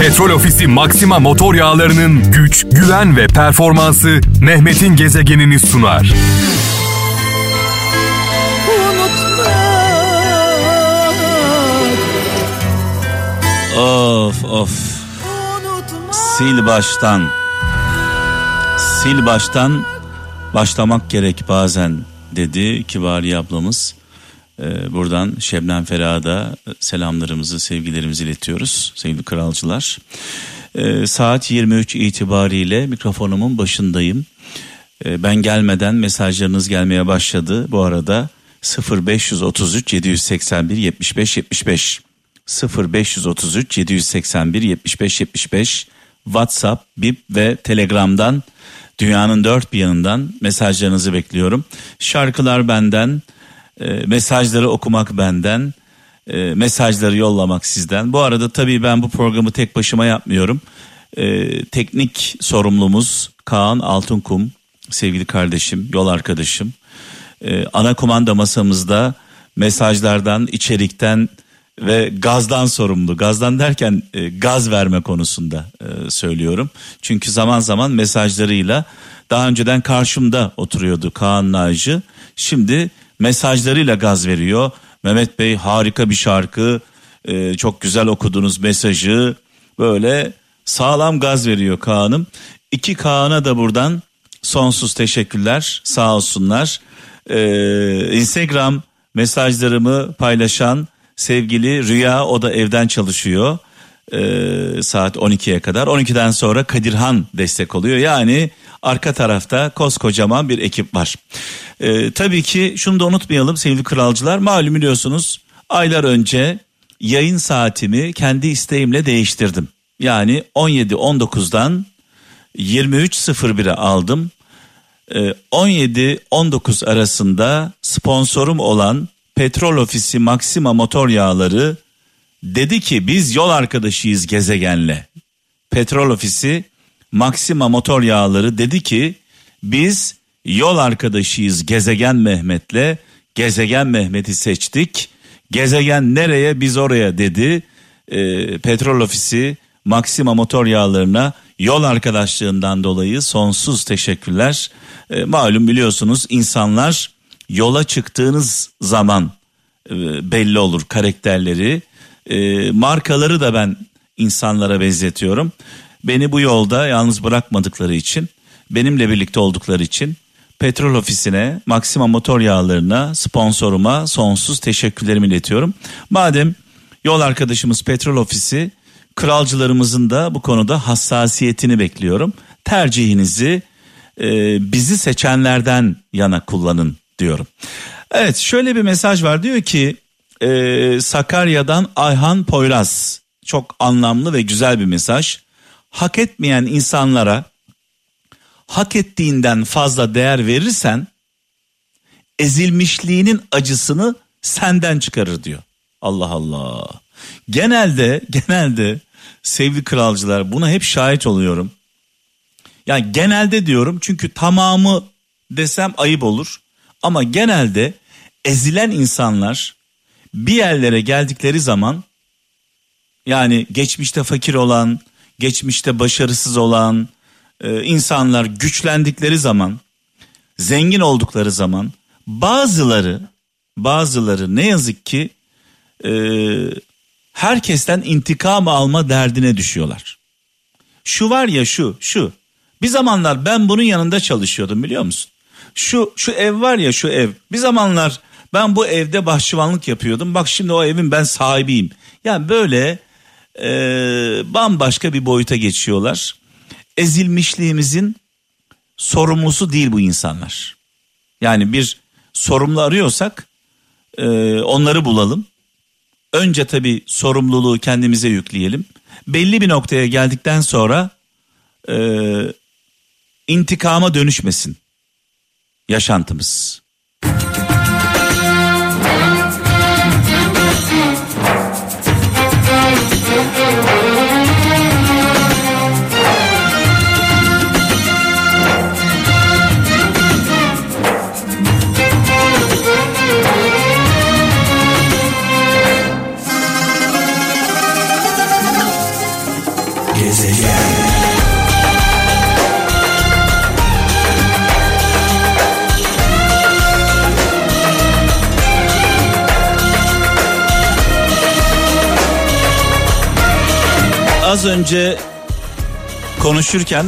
Petrol Ofisi Maxima motor yağlarının güç, güven ve performansı Mehmet'in gezegenini sunar. Of of. Sil baştan. Sil baştan başlamak gerek bazen dedi Kibari ablamız. Ee, buradan Şebnem Ferah'a selamlarımızı, sevgilerimizi iletiyoruz sevgili kralcılar. Ee, saat 23 itibariyle mikrofonumun başındayım. Ee, ben gelmeden mesajlarınız gelmeye başladı. Bu arada 0533 781 75 75 0533 781 75 75 WhatsApp, Bip ve Telegram'dan dünyanın dört bir yanından mesajlarınızı bekliyorum. Şarkılar benden, e, mesajları okumak benden, e, mesajları yollamak sizden. Bu arada tabii ben bu programı tek başıma yapmıyorum. E, teknik sorumlumuz Kaan Altınkum, sevgili kardeşim, yol arkadaşım. E, ana kumanda masamızda mesajlardan, içerikten ve gazdan sorumlu. Gazdan derken e, gaz verme konusunda e, söylüyorum. Çünkü zaman zaman mesajlarıyla daha önceden karşımda oturuyordu Kaan Nacı. Şimdi mesajlarıyla gaz veriyor. Mehmet Bey harika bir şarkı, e, çok güzel okudunuz mesajı. Böyle sağlam gaz veriyor Kaan'ım. İki Kaan'a da buradan sonsuz teşekkürler sağ olsunlar. Ee, Instagram mesajlarımı paylaşan sevgili Rüya o da evden çalışıyor ee, saat 12'ye kadar 12'den sonra Kadirhan destek oluyor yani arka tarafta koskocaman bir ekip var. Ee, tabii ki şunu da unutmayalım sevgili kralcılar malum biliyorsunuz aylar önce yayın saatimi kendi isteğimle değiştirdim. Yani 17-19'dan 23.01'e aldım. Ee, 17-19 arasında sponsorum olan Petrol Ofisi Maxima Motor Yağları dedi ki biz yol arkadaşıyız gezegenle. Petrol Ofisi Maxima Motor Yağları dedi ki biz yol arkadaşıyız gezegen Mehmet'le. Gezegen Mehmet'i seçtik. Gezegen nereye biz oraya dedi. Ee, Petrol Ofisi Maxima Motor Yağlarına yol arkadaşlığından dolayı sonsuz teşekkürler. Ee, malum biliyorsunuz insanlar yola çıktığınız zaman e, belli olur karakterleri. E, markaları da ben insanlara benzetiyorum. Beni bu yolda yalnız bırakmadıkları için, benimle birlikte oldukları için petrol ofisine, Maxima motor yağlarına, sponsoruma sonsuz teşekkürlerimi iletiyorum. Madem yol arkadaşımız petrol ofisi, kralcılarımızın da bu konuda hassasiyetini bekliyorum. Tercihinizi e, bizi seçenlerden yana kullanın diyorum. Evet şöyle bir mesaj var diyor ki e, Sakarya'dan Ayhan Poyraz çok anlamlı ve güzel bir mesaj. Hak etmeyen insanlara hak ettiğinden fazla değer verirsen ezilmişliğinin acısını senden çıkarır diyor. Allah Allah. Genelde genelde sevgili kralcılar buna hep şahit oluyorum. Yani genelde diyorum çünkü tamamı desem ayıp olur. Ama genelde ezilen insanlar bir yerlere geldikleri zaman yani geçmişte fakir olan, geçmişte başarısız olan e, insanlar güçlendikleri zaman, zengin oldukları zaman bazıları bazıları ne yazık ki e, herkesten intikam alma derdine düşüyorlar. Şu var ya şu şu bir zamanlar ben bunun yanında çalışıyordum biliyor musun? Şu şu ev var ya şu ev. Bir zamanlar ben bu evde bahçıvanlık yapıyordum. Bak şimdi o evin ben sahibiyim. Yani böyle e, bambaşka bir boyuta geçiyorlar. Ezilmişliğimizin sorumlusu değil bu insanlar. Yani bir sorumlu arıyorsak e, onları bulalım. Önce tabii sorumluluğu kendimize yükleyelim. Belli bir noktaya geldikten sonra e, intikama dönüşmesin yaşantımız. Önce konuşurken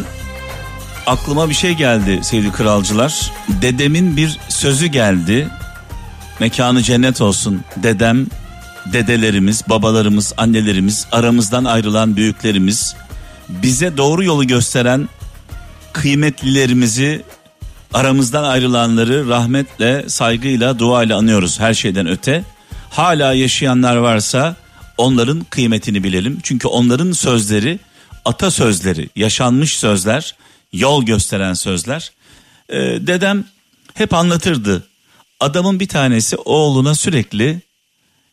aklıma bir şey geldi sevgili kralcılar. Dedemin bir sözü geldi. Mekanı cennet olsun. Dedem, dedelerimiz, babalarımız, annelerimiz, aramızdan ayrılan büyüklerimiz, bize doğru yolu gösteren kıymetlilerimizi, aramızdan ayrılanları rahmetle, saygıyla, duayla anıyoruz her şeyden öte. Hala yaşayanlar varsa onların kıymetini bilelim. Çünkü onların sözleri ata sözleri, yaşanmış sözler, yol gösteren sözler. Ee, dedem hep anlatırdı. Adamın bir tanesi oğluna sürekli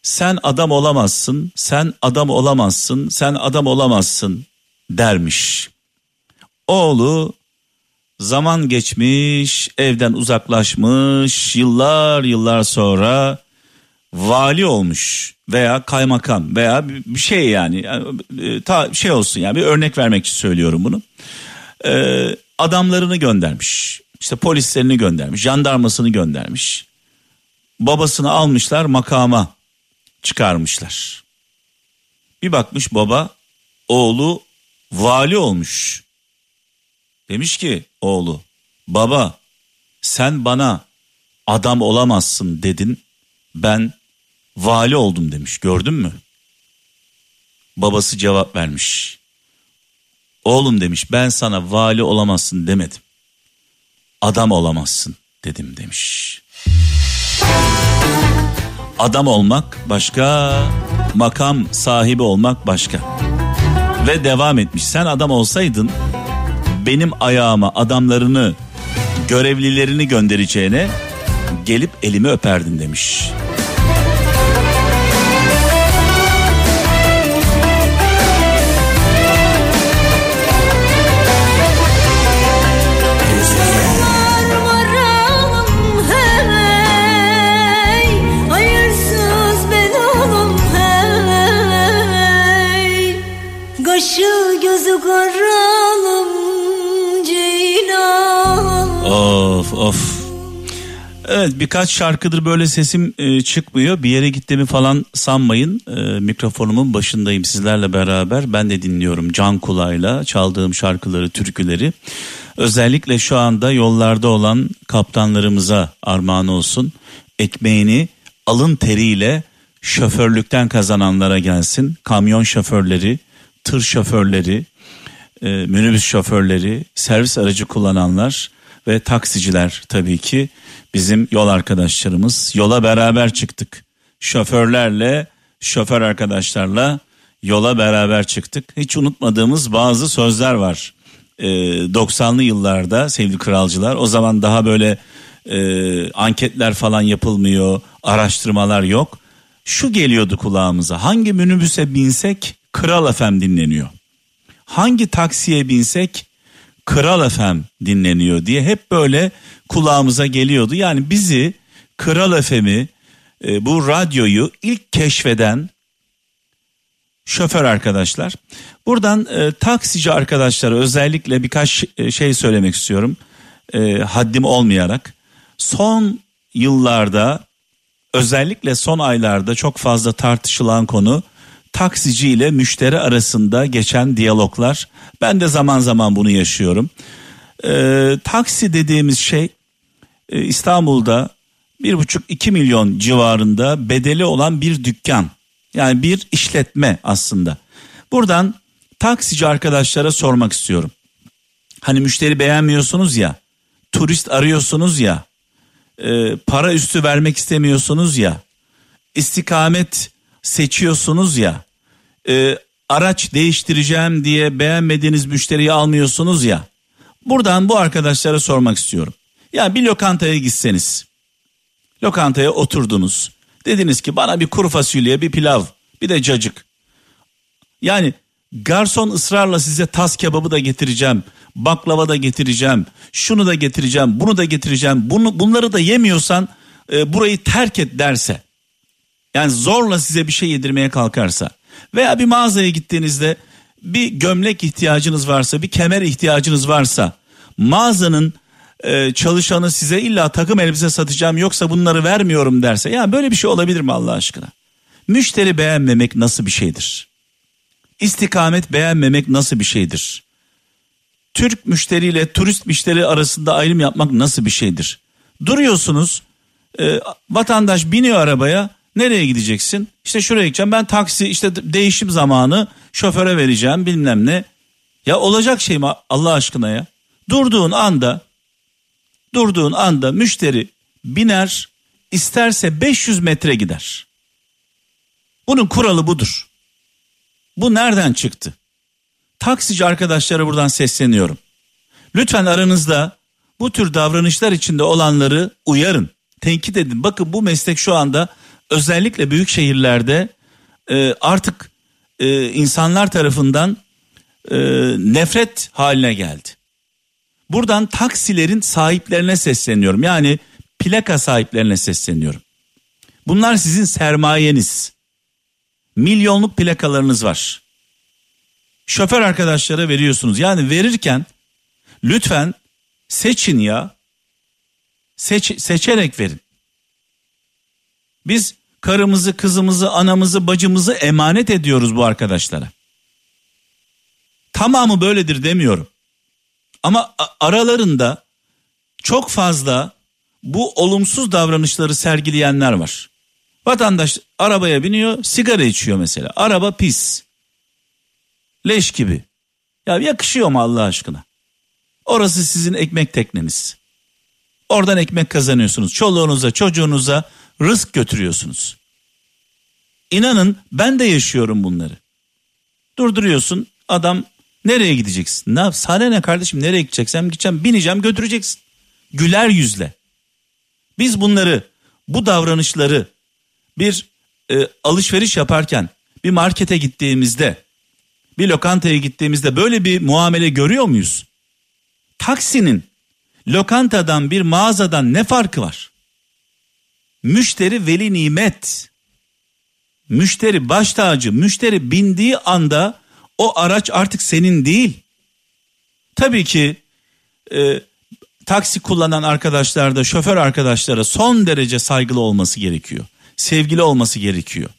sen adam olamazsın, sen adam olamazsın, sen adam olamazsın dermiş. Oğlu zaman geçmiş, evden uzaklaşmış, yıllar yıllar sonra vali olmuş veya kaymakam veya bir şey yani, yani e, ta şey olsun yani bir örnek vermek için söylüyorum bunu. Ee, adamlarını göndermiş. işte polislerini göndermiş, jandarmasını göndermiş. Babasını almışlar makama çıkarmışlar. Bir bakmış baba oğlu vali olmuş. Demiş ki oğlu baba sen bana adam olamazsın dedin ben vali oldum demiş gördün mü? Babası cevap vermiş. Oğlum demiş ben sana vali olamazsın demedim. Adam olamazsın dedim demiş. Adam olmak başka, makam sahibi olmak başka. Ve devam etmiş. Sen adam olsaydın benim ayağıma adamlarını, görevlilerini göndereceğine gelip elimi öperdin demiş. Evet birkaç şarkıdır böyle sesim e, çıkmıyor. Bir yere gittiğimi falan sanmayın. E, mikrofonumun başındayım sizlerle beraber. Ben de dinliyorum can kulağıyla çaldığım şarkıları, türküleri. Özellikle şu anda yollarda olan kaptanlarımıza armağan olsun. Ekmeğini alın teriyle şoförlükten kazananlara gelsin. Kamyon şoförleri, tır şoförleri, e, minibüs şoförleri, servis aracı kullananlar ve taksiciler tabii ki bizim yol arkadaşlarımız. Yola beraber çıktık. Şoförlerle, şoför arkadaşlarla yola beraber çıktık. Hiç unutmadığımız bazı sözler var. E, 90'lı yıllarda sevgili kralcılar o zaman daha böyle e, anketler falan yapılmıyor, araştırmalar yok. Şu geliyordu kulağımıza hangi minibüse binsek Kral FM dinleniyor. Hangi taksiye binsek Kral FM dinleniyor diye hep böyle kulağımıza geliyordu. Yani bizi Kral FM'i e, bu radyoyu ilk keşfeden şoför arkadaşlar. Buradan e, taksici arkadaşlara özellikle birkaç e, şey söylemek istiyorum. E, haddim olmayarak. Son yıllarda özellikle son aylarda çok fazla tartışılan konu taksici ile müşteri arasında geçen diyaloglar. Ben de zaman zaman bunu yaşıyorum. Ee, taksi dediğimiz şey e, İstanbul'da bir buçuk iki milyon civarında bedeli olan bir dükkan. Yani bir işletme aslında. Buradan taksici arkadaşlara sormak istiyorum. Hani müşteri beğenmiyorsunuz ya, turist arıyorsunuz ya, e, para üstü vermek istemiyorsunuz ya, istikamet seçiyorsunuz ya, e, araç değiştireceğim diye beğenmediğiniz müşteriyi almıyorsunuz ya. Buradan bu arkadaşlara sormak istiyorum. Ya bir lokantaya gitseniz, lokantaya oturdunuz. Dediniz ki bana bir kuru fasulye, bir pilav, bir de cacık. Yani garson ısrarla size tas kebabı da getireceğim, baklava da getireceğim, şunu da getireceğim, bunu da getireceğim. Bunu bunları da yemiyorsan e, burayı terk et derse. Yani zorla size bir şey yedirmeye kalkarsa veya bir mağazaya gittiğinizde bir gömlek ihtiyacınız varsa, bir kemer ihtiyacınız varsa, mağazanın e, çalışanı size illa takım elbise satacağım yoksa bunları vermiyorum derse, ya böyle bir şey olabilir mi Allah aşkına? Müşteri beğenmemek nasıl bir şeydir? İstikamet beğenmemek nasıl bir şeydir? Türk müşteriyle turist müşteri arasında ayrım yapmak nasıl bir şeydir? Duruyorsunuz, e, vatandaş biniyor arabaya, nereye gideceksin? İşte şuraya gideceğim, ben taksi işte değişim zamanı şoföre vereceğim bilmem ne. Ya olacak şey mi Allah aşkına ya? Durduğun anda, durduğun anda müşteri biner, isterse 500 metre gider. Bunun kuralı budur. Bu nereden çıktı? Taksici arkadaşlara buradan sesleniyorum. Lütfen aranızda bu tür davranışlar içinde olanları uyarın, tenkit edin. Bakın bu meslek şu anda özellikle büyük şehirlerde e, artık e, insanlar tarafından e, nefret haline geldi. Buradan taksilerin sahiplerine sesleniyorum. Yani plaka sahiplerine sesleniyorum. Bunlar sizin sermayeniz. Milyonluk plakalarınız var. Şoför arkadaşlara veriyorsunuz. Yani verirken lütfen seçin ya. Seç, seçerek verin. Biz karımızı, kızımızı, anamızı, bacımızı emanet ediyoruz bu arkadaşlara. Tamamı böyledir demiyorum. Ama aralarında çok fazla bu olumsuz davranışları sergileyenler var. Vatandaş arabaya biniyor, sigara içiyor mesela. Araba pis. Leş gibi. Ya yakışıyor mu Allah aşkına? Orası sizin ekmek tekneniz. Oradan ekmek kazanıyorsunuz. Çoluğunuza, çocuğunuza rızk götürüyorsunuz. İnanın ben de yaşıyorum bunları. Durduruyorsun adam nereye gideceksin? Ne yap? Kardeşim nereye gideceksem gideceğim bineceğim götüreceksin. Güler yüzle. Biz bunları bu davranışları bir e, alışveriş yaparken bir markete gittiğimizde bir lokantaya gittiğimizde böyle bir muamele görüyor muyuz? Taksinin lokantadan bir mağazadan ne farkı var? Müşteri veli nimet. Müşteri baş tacı. Müşteri bindiği anda o araç artık senin değil. Tabii ki e, taksi kullanan arkadaşlar da şoför arkadaşlara son derece saygılı olması gerekiyor. Sevgili olması gerekiyor.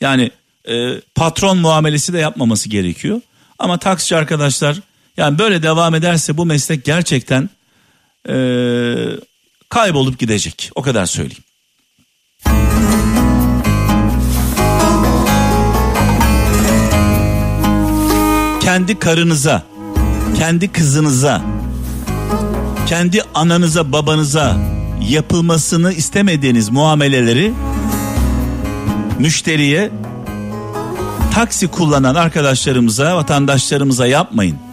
Yani e, patron muamelesi de yapmaması gerekiyor. Ama taksici arkadaşlar yani böyle devam ederse bu meslek gerçekten e, kaybolup gidecek. O kadar söyleyeyim. Kendi karınıza, kendi kızınıza, kendi ananıza, babanıza yapılmasını istemediğiniz muameleleri müşteriye taksi kullanan arkadaşlarımıza, vatandaşlarımıza yapmayın.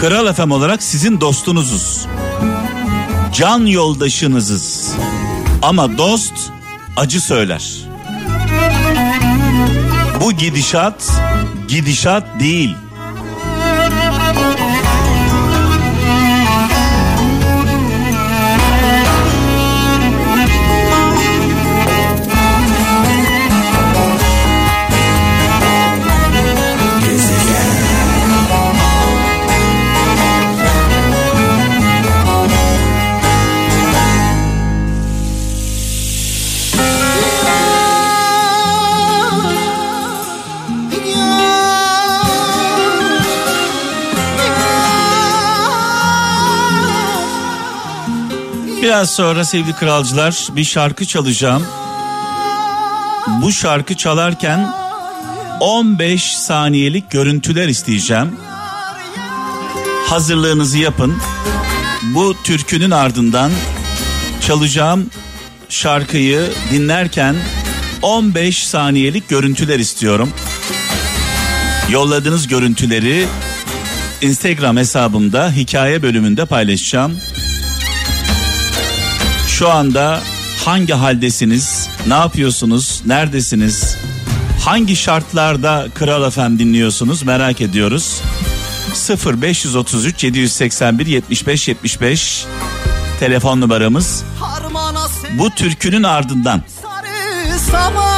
Kral FM olarak sizin dostunuzuz. Can yoldaşınızız. Ama dost acı söyler. Bu gidişat gidişat değil. Biraz sonra sevgili kralcılar bir şarkı çalacağım. Bu şarkı çalarken 15 saniyelik görüntüler isteyeceğim. Hazırlığınızı yapın. Bu türkünün ardından çalacağım şarkıyı dinlerken 15 saniyelik görüntüler istiyorum. Yolladığınız görüntüleri Instagram hesabımda hikaye bölümünde paylaşacağım. Şu anda hangi haldesiniz? Ne yapıyorsunuz? Neredesiniz? Hangi şartlarda Kral FM dinliyorsunuz merak ediyoruz. 0 533 781 75 75 telefon numaramız. Bu türkünün ardından Harmana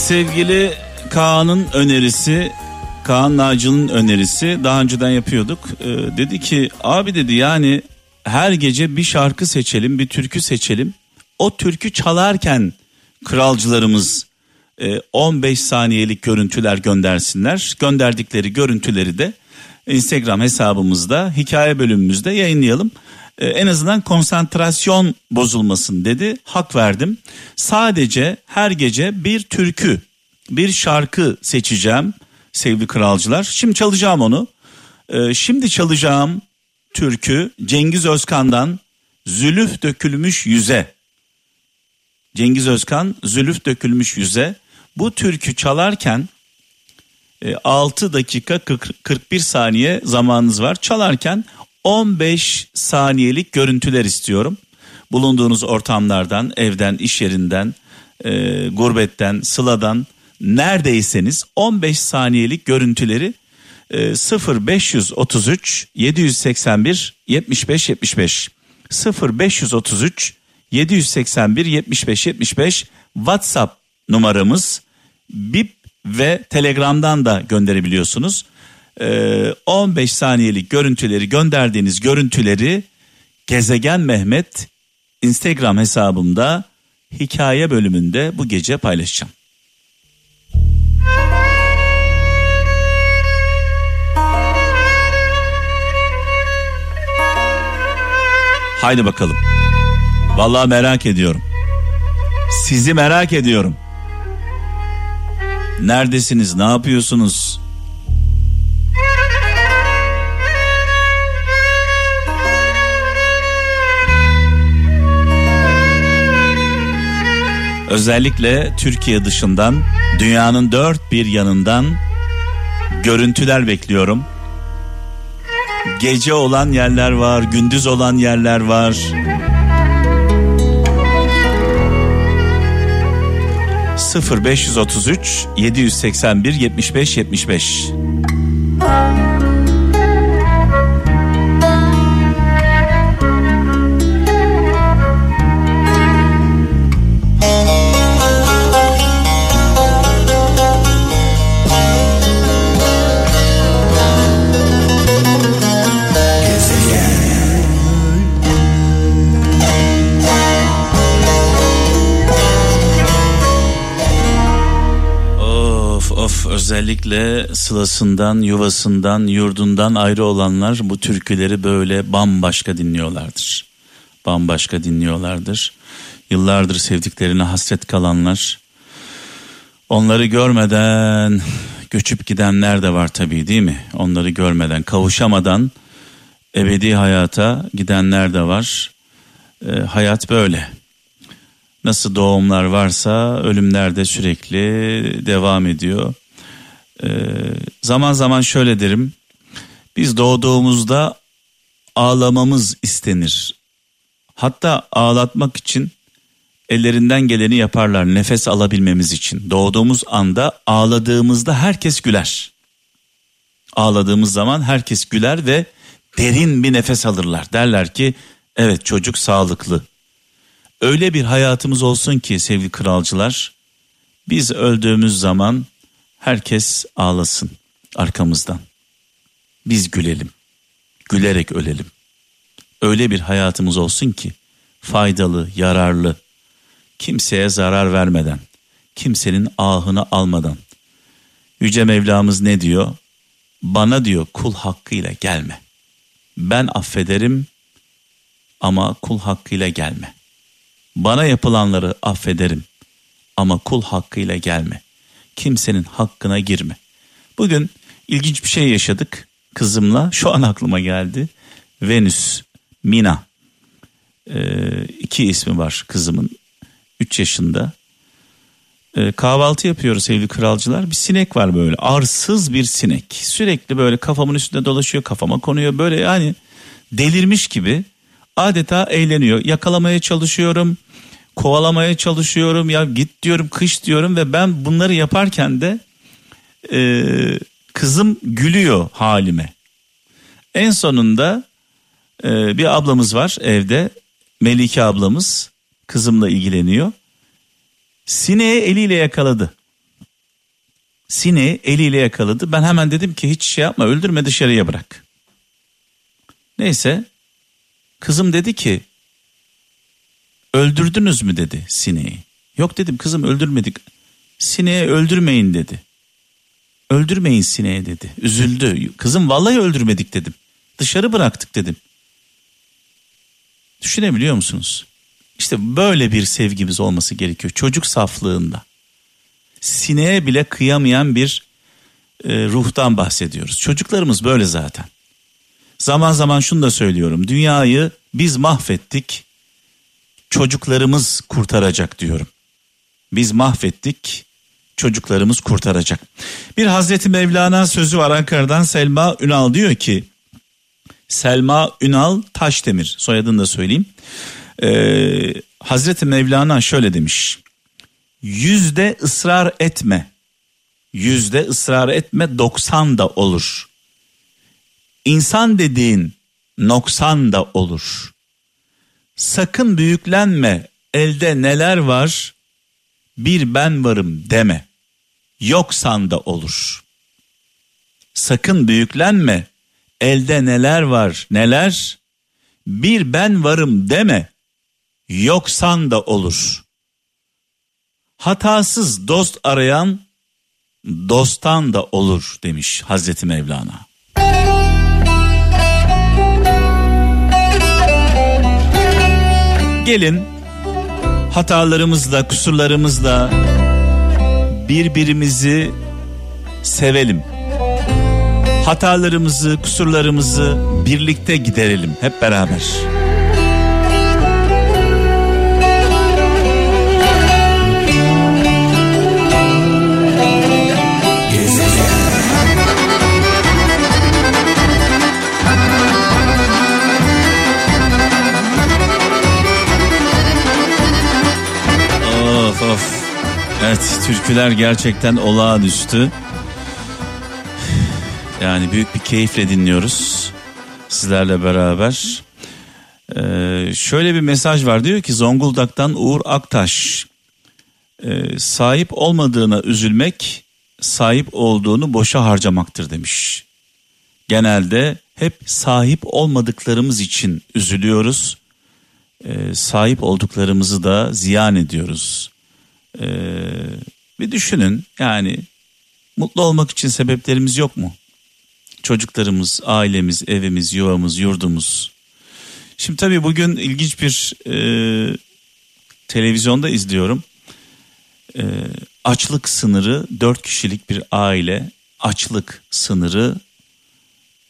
sevgili Kaan'ın önerisi Kaan Naci'nin önerisi daha önceden yapıyorduk. Ee, dedi ki abi dedi yani her gece bir şarkı seçelim bir türkü seçelim. O türkü çalarken kralcılarımız 15 e, saniyelik görüntüler göndersinler. Gönderdikleri görüntüleri de Instagram hesabımızda hikaye bölümümüzde yayınlayalım. E, en azından konsantrasyon bozulmasın dedi. Hak verdim. Sadece her gece bir türkü, bir şarkı seçeceğim sevgili kralcılar. Şimdi çalacağım onu. E, şimdi çalacağım türkü Cengiz Özkan'dan Zülüf Dökülmüş Yüze. Cengiz Özkan Zülüf Dökülmüş Yüze. Bu türkü çalarken 6 e, dakika 40, 41 saniye zamanınız var. Çalarken 15 saniyelik görüntüler istiyorum. Bulunduğunuz ortamlardan, evden, iş yerinden, e, gurbetten, sıladan neredeyseniz 15 saniyelik görüntüleri e, 0533 781 75 75 0533 781 75 75 WhatsApp numaramız Bip ve Telegram'dan da gönderebiliyorsunuz. Ee, 15 saniyelik görüntüleri gönderdiğiniz görüntüleri Gezegen Mehmet Instagram hesabımda hikaye bölümünde bu gece paylaşacağım. Haydi bakalım. Vallahi merak ediyorum. Sizi merak ediyorum. Neredesiniz? Ne yapıyorsunuz? Özellikle Türkiye dışından, dünyanın dört bir yanından görüntüler bekliyorum. Gece olan yerler var, gündüz olan yerler var. 0533 781 75 75 özellikle sılasından, yuvasından, yurdundan ayrı olanlar bu türküleri böyle bambaşka dinliyorlardır. Bambaşka dinliyorlardır. Yıllardır sevdiklerine hasret kalanlar, onları görmeden göçüp gidenler de var tabii değil mi? Onları görmeden, kavuşamadan ebedi hayata gidenler de var. E, hayat böyle. Nasıl doğumlar varsa ölümler de sürekli devam ediyor. Ee, zaman zaman şöyle derim. Biz doğduğumuzda ağlamamız istenir. Hatta ağlatmak için ellerinden geleni yaparlar nefes alabilmemiz için. Doğduğumuz anda ağladığımızda herkes güler. Ağladığımız zaman herkes güler ve derin bir nefes alırlar. Derler ki evet çocuk sağlıklı. Öyle bir hayatımız olsun ki sevgili kralcılar biz öldüğümüz zaman herkes ağlasın arkamızdan. Biz gülelim. Gülerek ölelim. Öyle bir hayatımız olsun ki faydalı, yararlı, kimseye zarar vermeden, kimsenin ahını almadan. Yüce Mevlamız ne diyor? Bana diyor kul hakkıyla gelme. Ben affederim ama kul hakkıyla gelme. Bana yapılanları affederim ama kul hakkıyla gelme kimsenin hakkına girme. Bugün ilginç bir şey yaşadık kızımla. Şu an aklıma geldi. Venüs, Mina. Ee, iki ismi var kızımın. Üç yaşında. e, kahvaltı yapıyoruz sevgili kralcılar. Bir sinek var böyle arsız bir sinek. Sürekli böyle kafamın üstünde dolaşıyor kafama konuyor böyle yani delirmiş gibi adeta eğleniyor. Yakalamaya çalışıyorum kovalamaya çalışıyorum ya git diyorum kış diyorum ve ben bunları yaparken de e, kızım gülüyor halime. En sonunda e, bir ablamız var evde Melike ablamız kızımla ilgileniyor. Sineği eliyle yakaladı. Sineği eliyle yakaladı. Ben hemen dedim ki hiç şey yapma öldürme dışarıya bırak. Neyse kızım dedi ki öldürdünüz mü dedi sineği. Yok dedim kızım öldürmedik. Sineği öldürmeyin dedi. Öldürmeyin sineği dedi. Üzüldü. Kızım vallahi öldürmedik dedim. Dışarı bıraktık dedim. Düşünebiliyor musunuz? İşte böyle bir sevgimiz olması gerekiyor çocuk saflığında. Sineğe bile kıyamayan bir e, ruhtan bahsediyoruz. Çocuklarımız böyle zaten. Zaman zaman şunu da söylüyorum. Dünyayı biz mahvettik. Çocuklarımız kurtaracak diyorum. Biz mahvettik. Çocuklarımız kurtaracak. Bir Hazreti Mevlana sözü var Ankara'dan Selma Ünal diyor ki Selma Ünal Taşdemir soyadını da söyleyeyim. Ee, Hazreti Mevlana şöyle demiş. Yüzde ısrar etme. Yüzde ısrar etme doksan da olur. İnsan dediğin noksan da olur. Sakın büyüklenme elde neler var bir ben varım deme. Yoksan da olur. Sakın büyüklenme elde neler var neler bir ben varım deme yoksan da olur. Hatasız dost arayan dosttan da olur demiş Hazreti Mevlana. Gelin hatalarımızla, kusurlarımızla birbirimizi sevelim. Hatalarımızı, kusurlarımızı birlikte giderelim hep beraber. Evet türküler gerçekten olağanüstü. Yani büyük bir keyifle dinliyoruz sizlerle beraber. Ee, şöyle bir mesaj var diyor ki Zonguldak'tan Uğur Aktaş. Ee, sahip olmadığına üzülmek sahip olduğunu boşa harcamaktır demiş. Genelde hep sahip olmadıklarımız için üzülüyoruz. Ee, sahip olduklarımızı da ziyan ediyoruz. Ee, bir düşünün yani mutlu olmak için sebeplerimiz yok mu? Çocuklarımız, ailemiz, evimiz, yuvamız, yurdumuz. Şimdi tabii bugün ilginç bir e, televizyonda izliyorum. E, açlık sınırı 4 kişilik bir aile açlık sınırı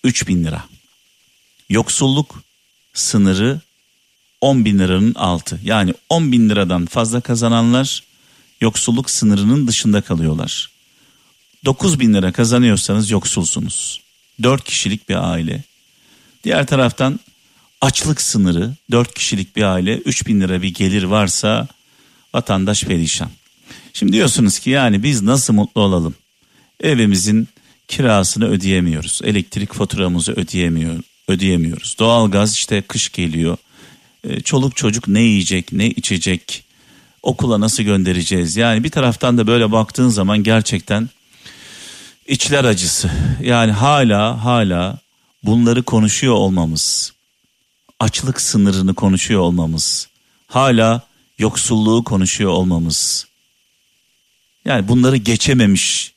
3 bin lira. Yoksulluk sınırı 10 bin liranın altı. Yani 10 bin liradan fazla kazananlar yoksulluk sınırının dışında kalıyorlar. 9 bin lira kazanıyorsanız yoksulsunuz. 4 kişilik bir aile. Diğer taraftan açlık sınırı 4 kişilik bir aile 3 bin lira bir gelir varsa vatandaş perişan. Şimdi diyorsunuz ki yani biz nasıl mutlu olalım? Evimizin kirasını ödeyemiyoruz. Elektrik faturamızı ödeyemiyor, ödeyemiyoruz. Doğalgaz işte kış geliyor. E, çoluk çocuk ne yiyecek, ne içecek? Okula nasıl göndereceğiz? Yani bir taraftan da böyle baktığın zaman gerçekten içler acısı. Yani hala hala bunları konuşuyor olmamız, açlık sınırını konuşuyor olmamız, hala yoksulluğu konuşuyor olmamız. Yani bunları geçememiş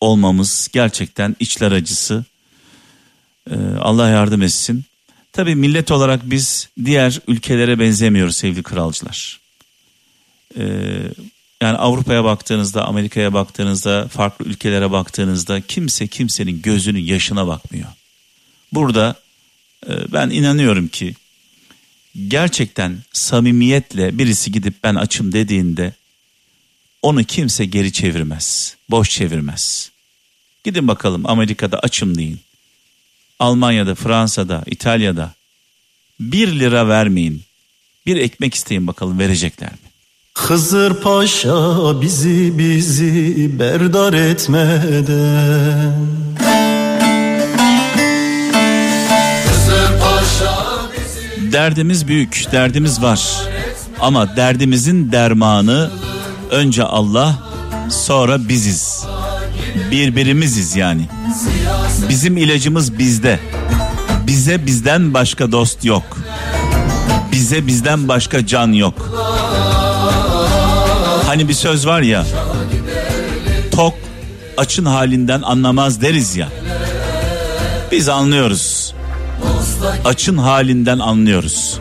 olmamız gerçekten içler acısı. Ee, Allah yardım etsin. Tabii millet olarak biz diğer ülkelere benzemiyoruz sevgili kralcılar. Ee, yani Avrupa'ya baktığınızda, Amerika'ya baktığınızda, farklı ülkelere baktığınızda kimse kimsenin gözünün yaşına bakmıyor. Burada e, ben inanıyorum ki gerçekten samimiyetle birisi gidip ben açım dediğinde onu kimse geri çevirmez. Boş çevirmez. Gidin bakalım Amerika'da açım deyin. Almanya'da, Fransa'da, İtalya'da bir lira vermeyin. Bir ekmek isteyin bakalım verecekler mi? Hızır Paşa bizi bizi berdar etmeden Derdimiz büyük, derdimiz var. Ama derdimizin dermanı önce Allah, sonra biziz. Birbirimiziz yani. Bizim ilacımız bizde. Bize bizden başka dost yok. Bize bizden başka can yok. Hani bir söz var ya. Tok açın halinden anlamaz deriz ya. Biz anlıyoruz. Açın halinden anlıyoruz.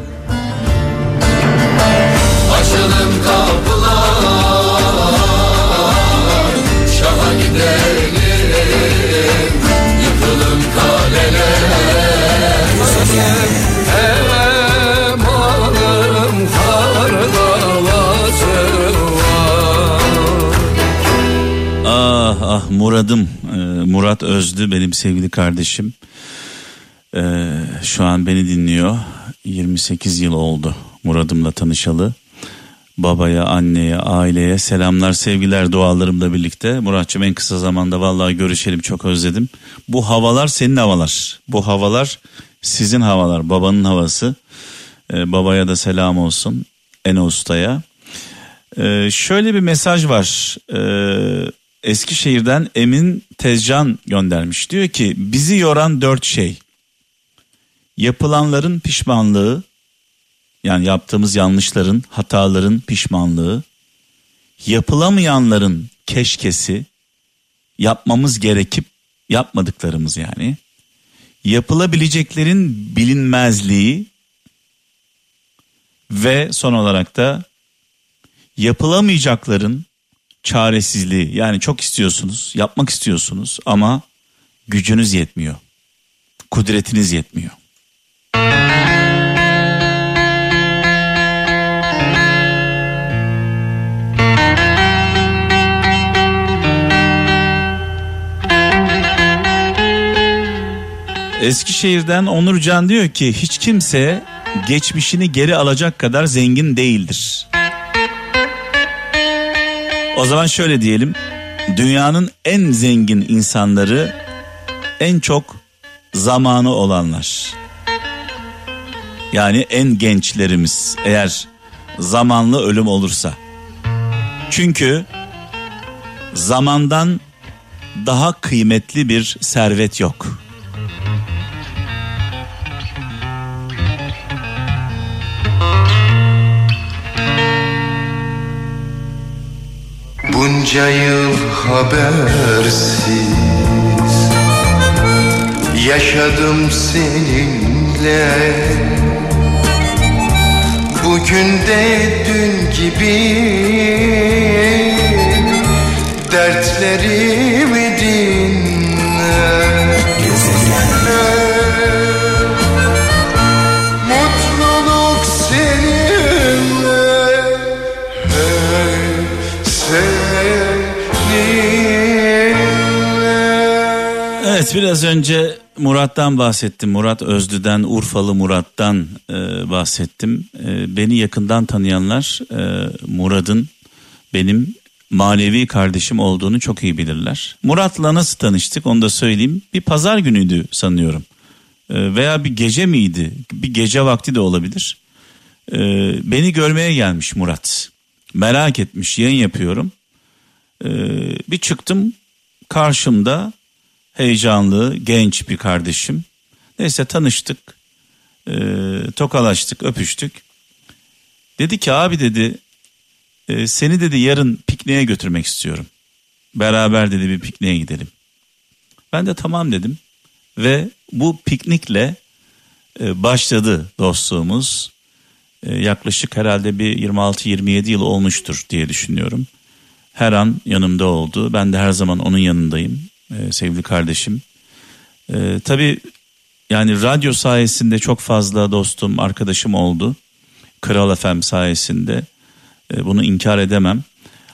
Murad'ım ee, Murat Özdü benim sevgili kardeşim ee, şu an beni dinliyor 28 yıl oldu Murad'ımla tanışalı babaya, anneye, aileye selamlar, sevgiler, dualarımla birlikte. Muratçım en kısa zamanda vallahi görüşelim çok özledim. Bu havalar senin havalar. Bu havalar sizin havalar, babanın havası. Ee, babaya da selam olsun. En ustaya. Ee, şöyle bir mesaj var. Ee, Eskişehir'den Emin Tezcan göndermiş. Diyor ki bizi yoran dört şey. Yapılanların pişmanlığı, yani yaptığımız yanlışların, hataların pişmanlığı, yapılamayanların keşkesi, yapmamız gerekip yapmadıklarımız yani, yapılabileceklerin bilinmezliği ve son olarak da yapılamayacakların çaresizliği. Yani çok istiyorsunuz, yapmak istiyorsunuz ama gücünüz yetmiyor. Kudretiniz yetmiyor. Eskişehir'den Onurcan diyor ki hiç kimse geçmişini geri alacak kadar zengin değildir. O zaman şöyle diyelim. Dünyanın en zengin insanları en çok zamanı olanlar. Yani en gençlerimiz eğer zamanlı ölüm olursa. Çünkü zamandan daha kıymetli bir servet yok. Bunca yıl habersiz Yaşadım seninle. Bugün de dün gibi Dertlerimi dinle. Mutluluk Biraz önce Murat'tan bahsettim. Murat Özdü'den, Urfalı Murat'tan e, bahsettim. E, beni yakından tanıyanlar e, Murat'ın benim manevi kardeşim olduğunu çok iyi bilirler. Murat'la nasıl tanıştık onu da söyleyeyim. Bir pazar günüydü sanıyorum. E, veya bir gece miydi? Bir gece vakti de olabilir. E, beni görmeye gelmiş Murat. Merak etmiş yayın yapıyorum. E, bir çıktım karşımda heyecanlı genç bir kardeşim. Neyse tanıştık, e, tokalaştık, öpüştük. Dedi ki abi dedi e, seni dedi yarın pikniğe götürmek istiyorum. Beraber dedi bir pikniğe gidelim. Ben de tamam dedim ve bu piknikle e, başladı dostluğumuz. E, yaklaşık herhalde bir 26-27 yıl olmuştur diye düşünüyorum. Her an yanımda oldu. Ben de her zaman onun yanındayım e, sevgili kardeşim. E, tabii yani radyo sayesinde çok fazla dostum, arkadaşım oldu. Kral FM sayesinde e, bunu inkar edemem.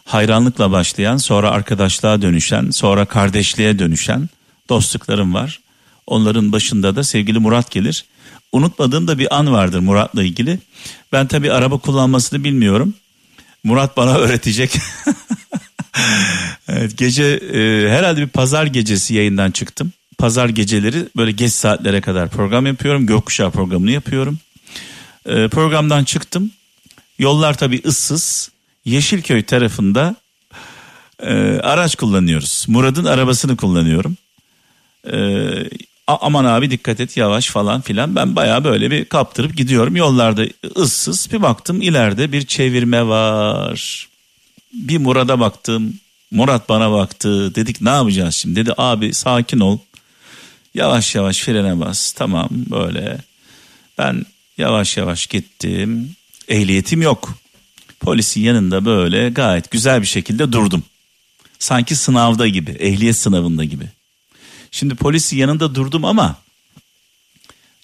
hayranlıkla başlayan, sonra arkadaşlığa dönüşen, sonra kardeşliğe dönüşen dostluklarım var. Onların başında da sevgili Murat gelir. Unutmadığım da bir an vardır Murat'la ilgili. Ben tabii araba kullanmasını bilmiyorum. Murat bana öğretecek. evet, gece e, herhalde bir pazar gecesi yayından çıktım. Pazar geceleri böyle geç saatlere kadar program yapıyorum. Gökkuşağı programını yapıyorum. E, programdan çıktım. Yollar tabii ıssız. Yeşilköy tarafında e, araç kullanıyoruz. Murat'ın arabasını kullanıyorum. E, aman abi dikkat et yavaş falan filan. Ben baya böyle bir kaptırıp gidiyorum. Yollarda ıssız bir baktım ileride bir çevirme var. Bir Murat'a baktım. Murat bana baktı. Dedik ne yapacağız şimdi? Dedi abi sakin ol. Yavaş yavaş frene bas. Tamam böyle. Ben yavaş yavaş gittim. Ehliyetim yok. Polisin yanında böyle gayet güzel bir şekilde durdum. Sanki sınavda gibi, ehliyet sınavında gibi. Şimdi polisi yanında durdum ama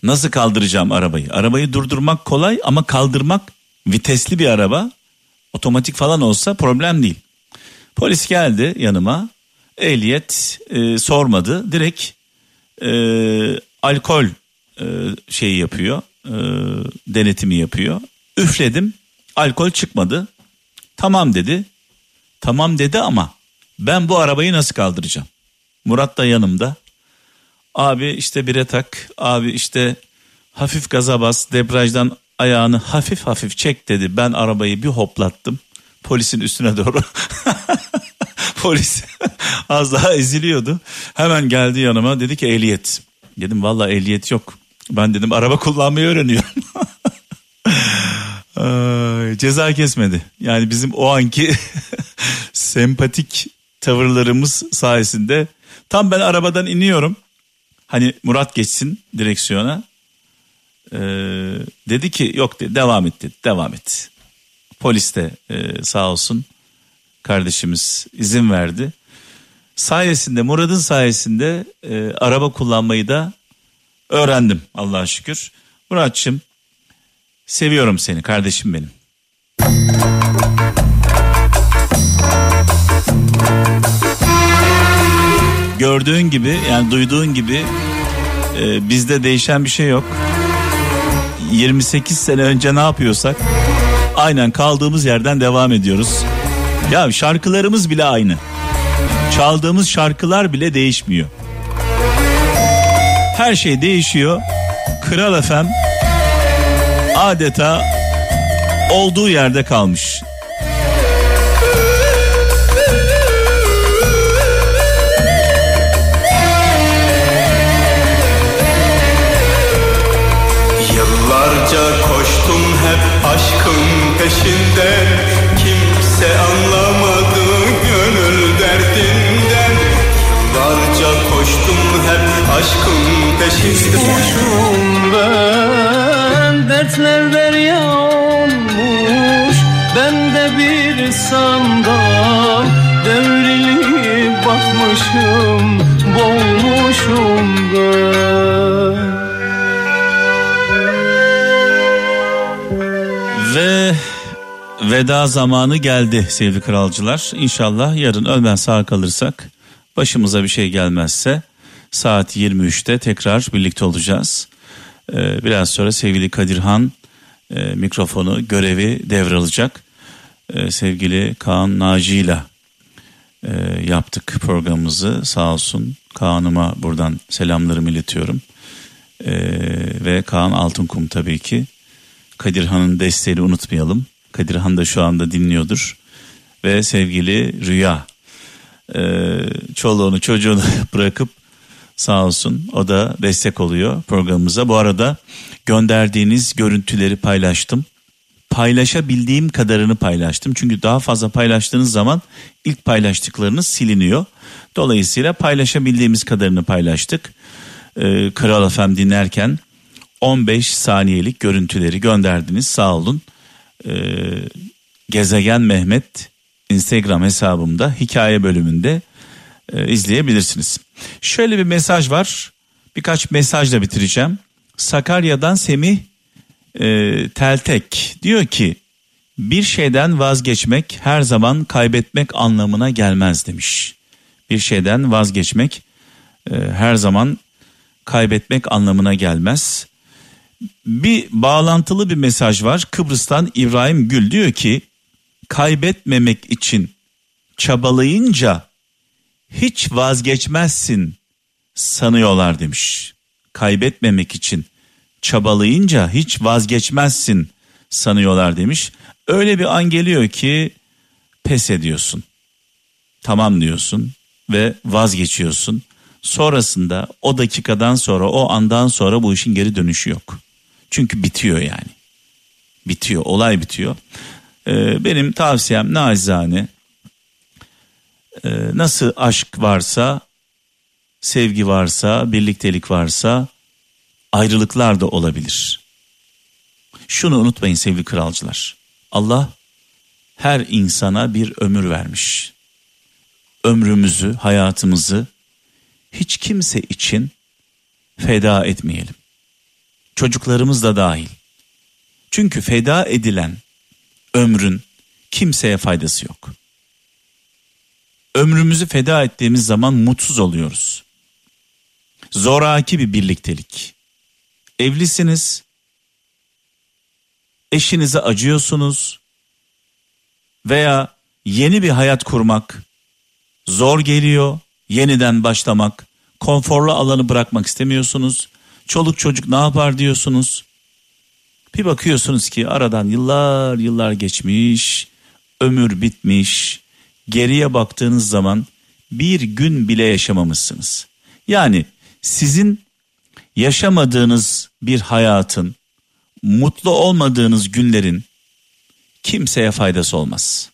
nasıl kaldıracağım arabayı? Arabayı durdurmak kolay ama kaldırmak vitesli bir araba otomatik falan olsa problem değil. Polis geldi yanıma ehliyet e, sormadı direkt e, alkol e, şeyi yapıyor e, denetimi yapıyor. Üfledim alkol çıkmadı tamam dedi tamam dedi ama ben bu arabayı nasıl kaldıracağım? Murat da yanımda. Abi işte bire tak. Abi işte hafif gaza bas. Debrajdan ayağını hafif hafif çek dedi. Ben arabayı bir hoplattım. Polisin üstüne doğru. Polis az daha eziliyordu. Hemen geldi yanıma dedi ki ehliyet. Dedim valla ehliyet yok. Ben dedim araba kullanmayı öğreniyorum. ceza kesmedi. Yani bizim o anki sempatik tavırlarımız sayesinde Tam ben arabadan iniyorum. Hani Murat geçsin direksiyona. Ee, dedi ki yok dedi devam et dedi devam et. Polis de e, sağ olsun kardeşimiz izin verdi. Sayesinde Murat'ın sayesinde e, araba kullanmayı da öğrendim Allah'a şükür. Muratçım seviyorum seni kardeşim benim. gördüğün gibi yani duyduğun gibi e, bizde değişen bir şey yok. 28 sene önce ne yapıyorsak aynen kaldığımız yerden devam ediyoruz. Ya şarkılarımız bile aynı. Çaldığımız şarkılar bile değişmiyor. Her şey değişiyor. Kral FM adeta olduğu yerde kalmış. Zamanı geldi sevgili kralcılar. İnşallah yarın ölmen sağ kalırsak başımıza bir şey gelmezse saat 23'te tekrar birlikte olacağız. Ee, biraz sonra sevgili Kadirhan e, mikrofonu görevi devralacak. Ee, sevgili Kaan Naci ile e, yaptık programımızı sağ olsun. Kaan'ıma buradan selamlarımı iletiyorum. Ee, ve Kaan Altınkum tabii ki. Kadirhan'ın desteğini unutmayalım. Kadirhan da şu anda dinliyordur. Ve sevgili Rüya. E, çoluğunu çocuğunu bırakıp sağ olsun o da destek oluyor programımıza. Bu arada gönderdiğiniz görüntüleri paylaştım. Paylaşabildiğim kadarını paylaştım. Çünkü daha fazla paylaştığınız zaman ilk paylaştıklarınız siliniyor. Dolayısıyla paylaşabildiğimiz kadarını paylaştık. Ee, Kral FM dinlerken 15 saniyelik görüntüleri gönderdiniz sağ olun. Ee, Gezegen Mehmet Instagram hesabımda hikaye bölümünde e, izleyebilirsiniz. Şöyle bir mesaj var. Birkaç mesajla bitireceğim. Sakarya'dan Semih e, Teltek diyor ki Bir şeyden vazgeçmek her zaman kaybetmek anlamına gelmez demiş. Bir şeyden vazgeçmek e, her zaman kaybetmek anlamına gelmez. Bir bağlantılı bir mesaj var. Kıbrıs'tan İbrahim Gül diyor ki kaybetmemek için çabalayınca hiç vazgeçmezsin sanıyorlar demiş. Kaybetmemek için çabalayınca hiç vazgeçmezsin sanıyorlar demiş. Öyle bir an geliyor ki pes ediyorsun. Tamam diyorsun ve vazgeçiyorsun. Sonrasında o dakikadan sonra o andan sonra bu işin geri dönüşü yok. Çünkü bitiyor yani. Bitiyor olay bitiyor. Ee, benim tavsiyem nacizane e, nasıl aşk varsa sevgi varsa birliktelik varsa ayrılıklar da olabilir. Şunu unutmayın sevgili kralcılar. Allah her insana bir ömür vermiş. Ömrümüzü, hayatımızı hiç kimse için feda etmeyelim. Çocuklarımız da dahil. Çünkü feda edilen ömrün kimseye faydası yok. Ömrümüzü feda ettiğimiz zaman mutsuz oluyoruz. Zoraki bir birliktelik. Evlisiniz, eşinize acıyorsunuz veya yeni bir hayat kurmak zor geliyor, yeniden başlamak, konforlu alanı bırakmak istemiyorsunuz. Çoluk çocuk ne yapar diyorsunuz. Bir bakıyorsunuz ki aradan yıllar yıllar geçmiş, ömür bitmiş. Geriye baktığınız zaman bir gün bile yaşamamışsınız. Yani sizin yaşamadığınız bir hayatın, mutlu olmadığınız günlerin kimseye faydası olmaz.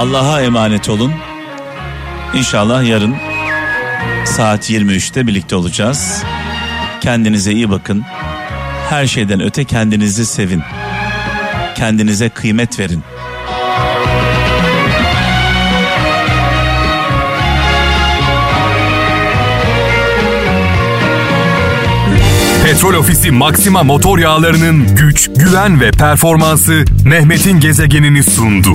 Allah'a emanet olun. İnşallah yarın saat 23'te birlikte olacağız. Kendinize iyi bakın. Her şeyden öte kendinizi sevin. Kendinize kıymet verin. Petrol Ofisi Maxima motor yağlarının güç, güven ve performansı Mehmet'in gezegenini sundu.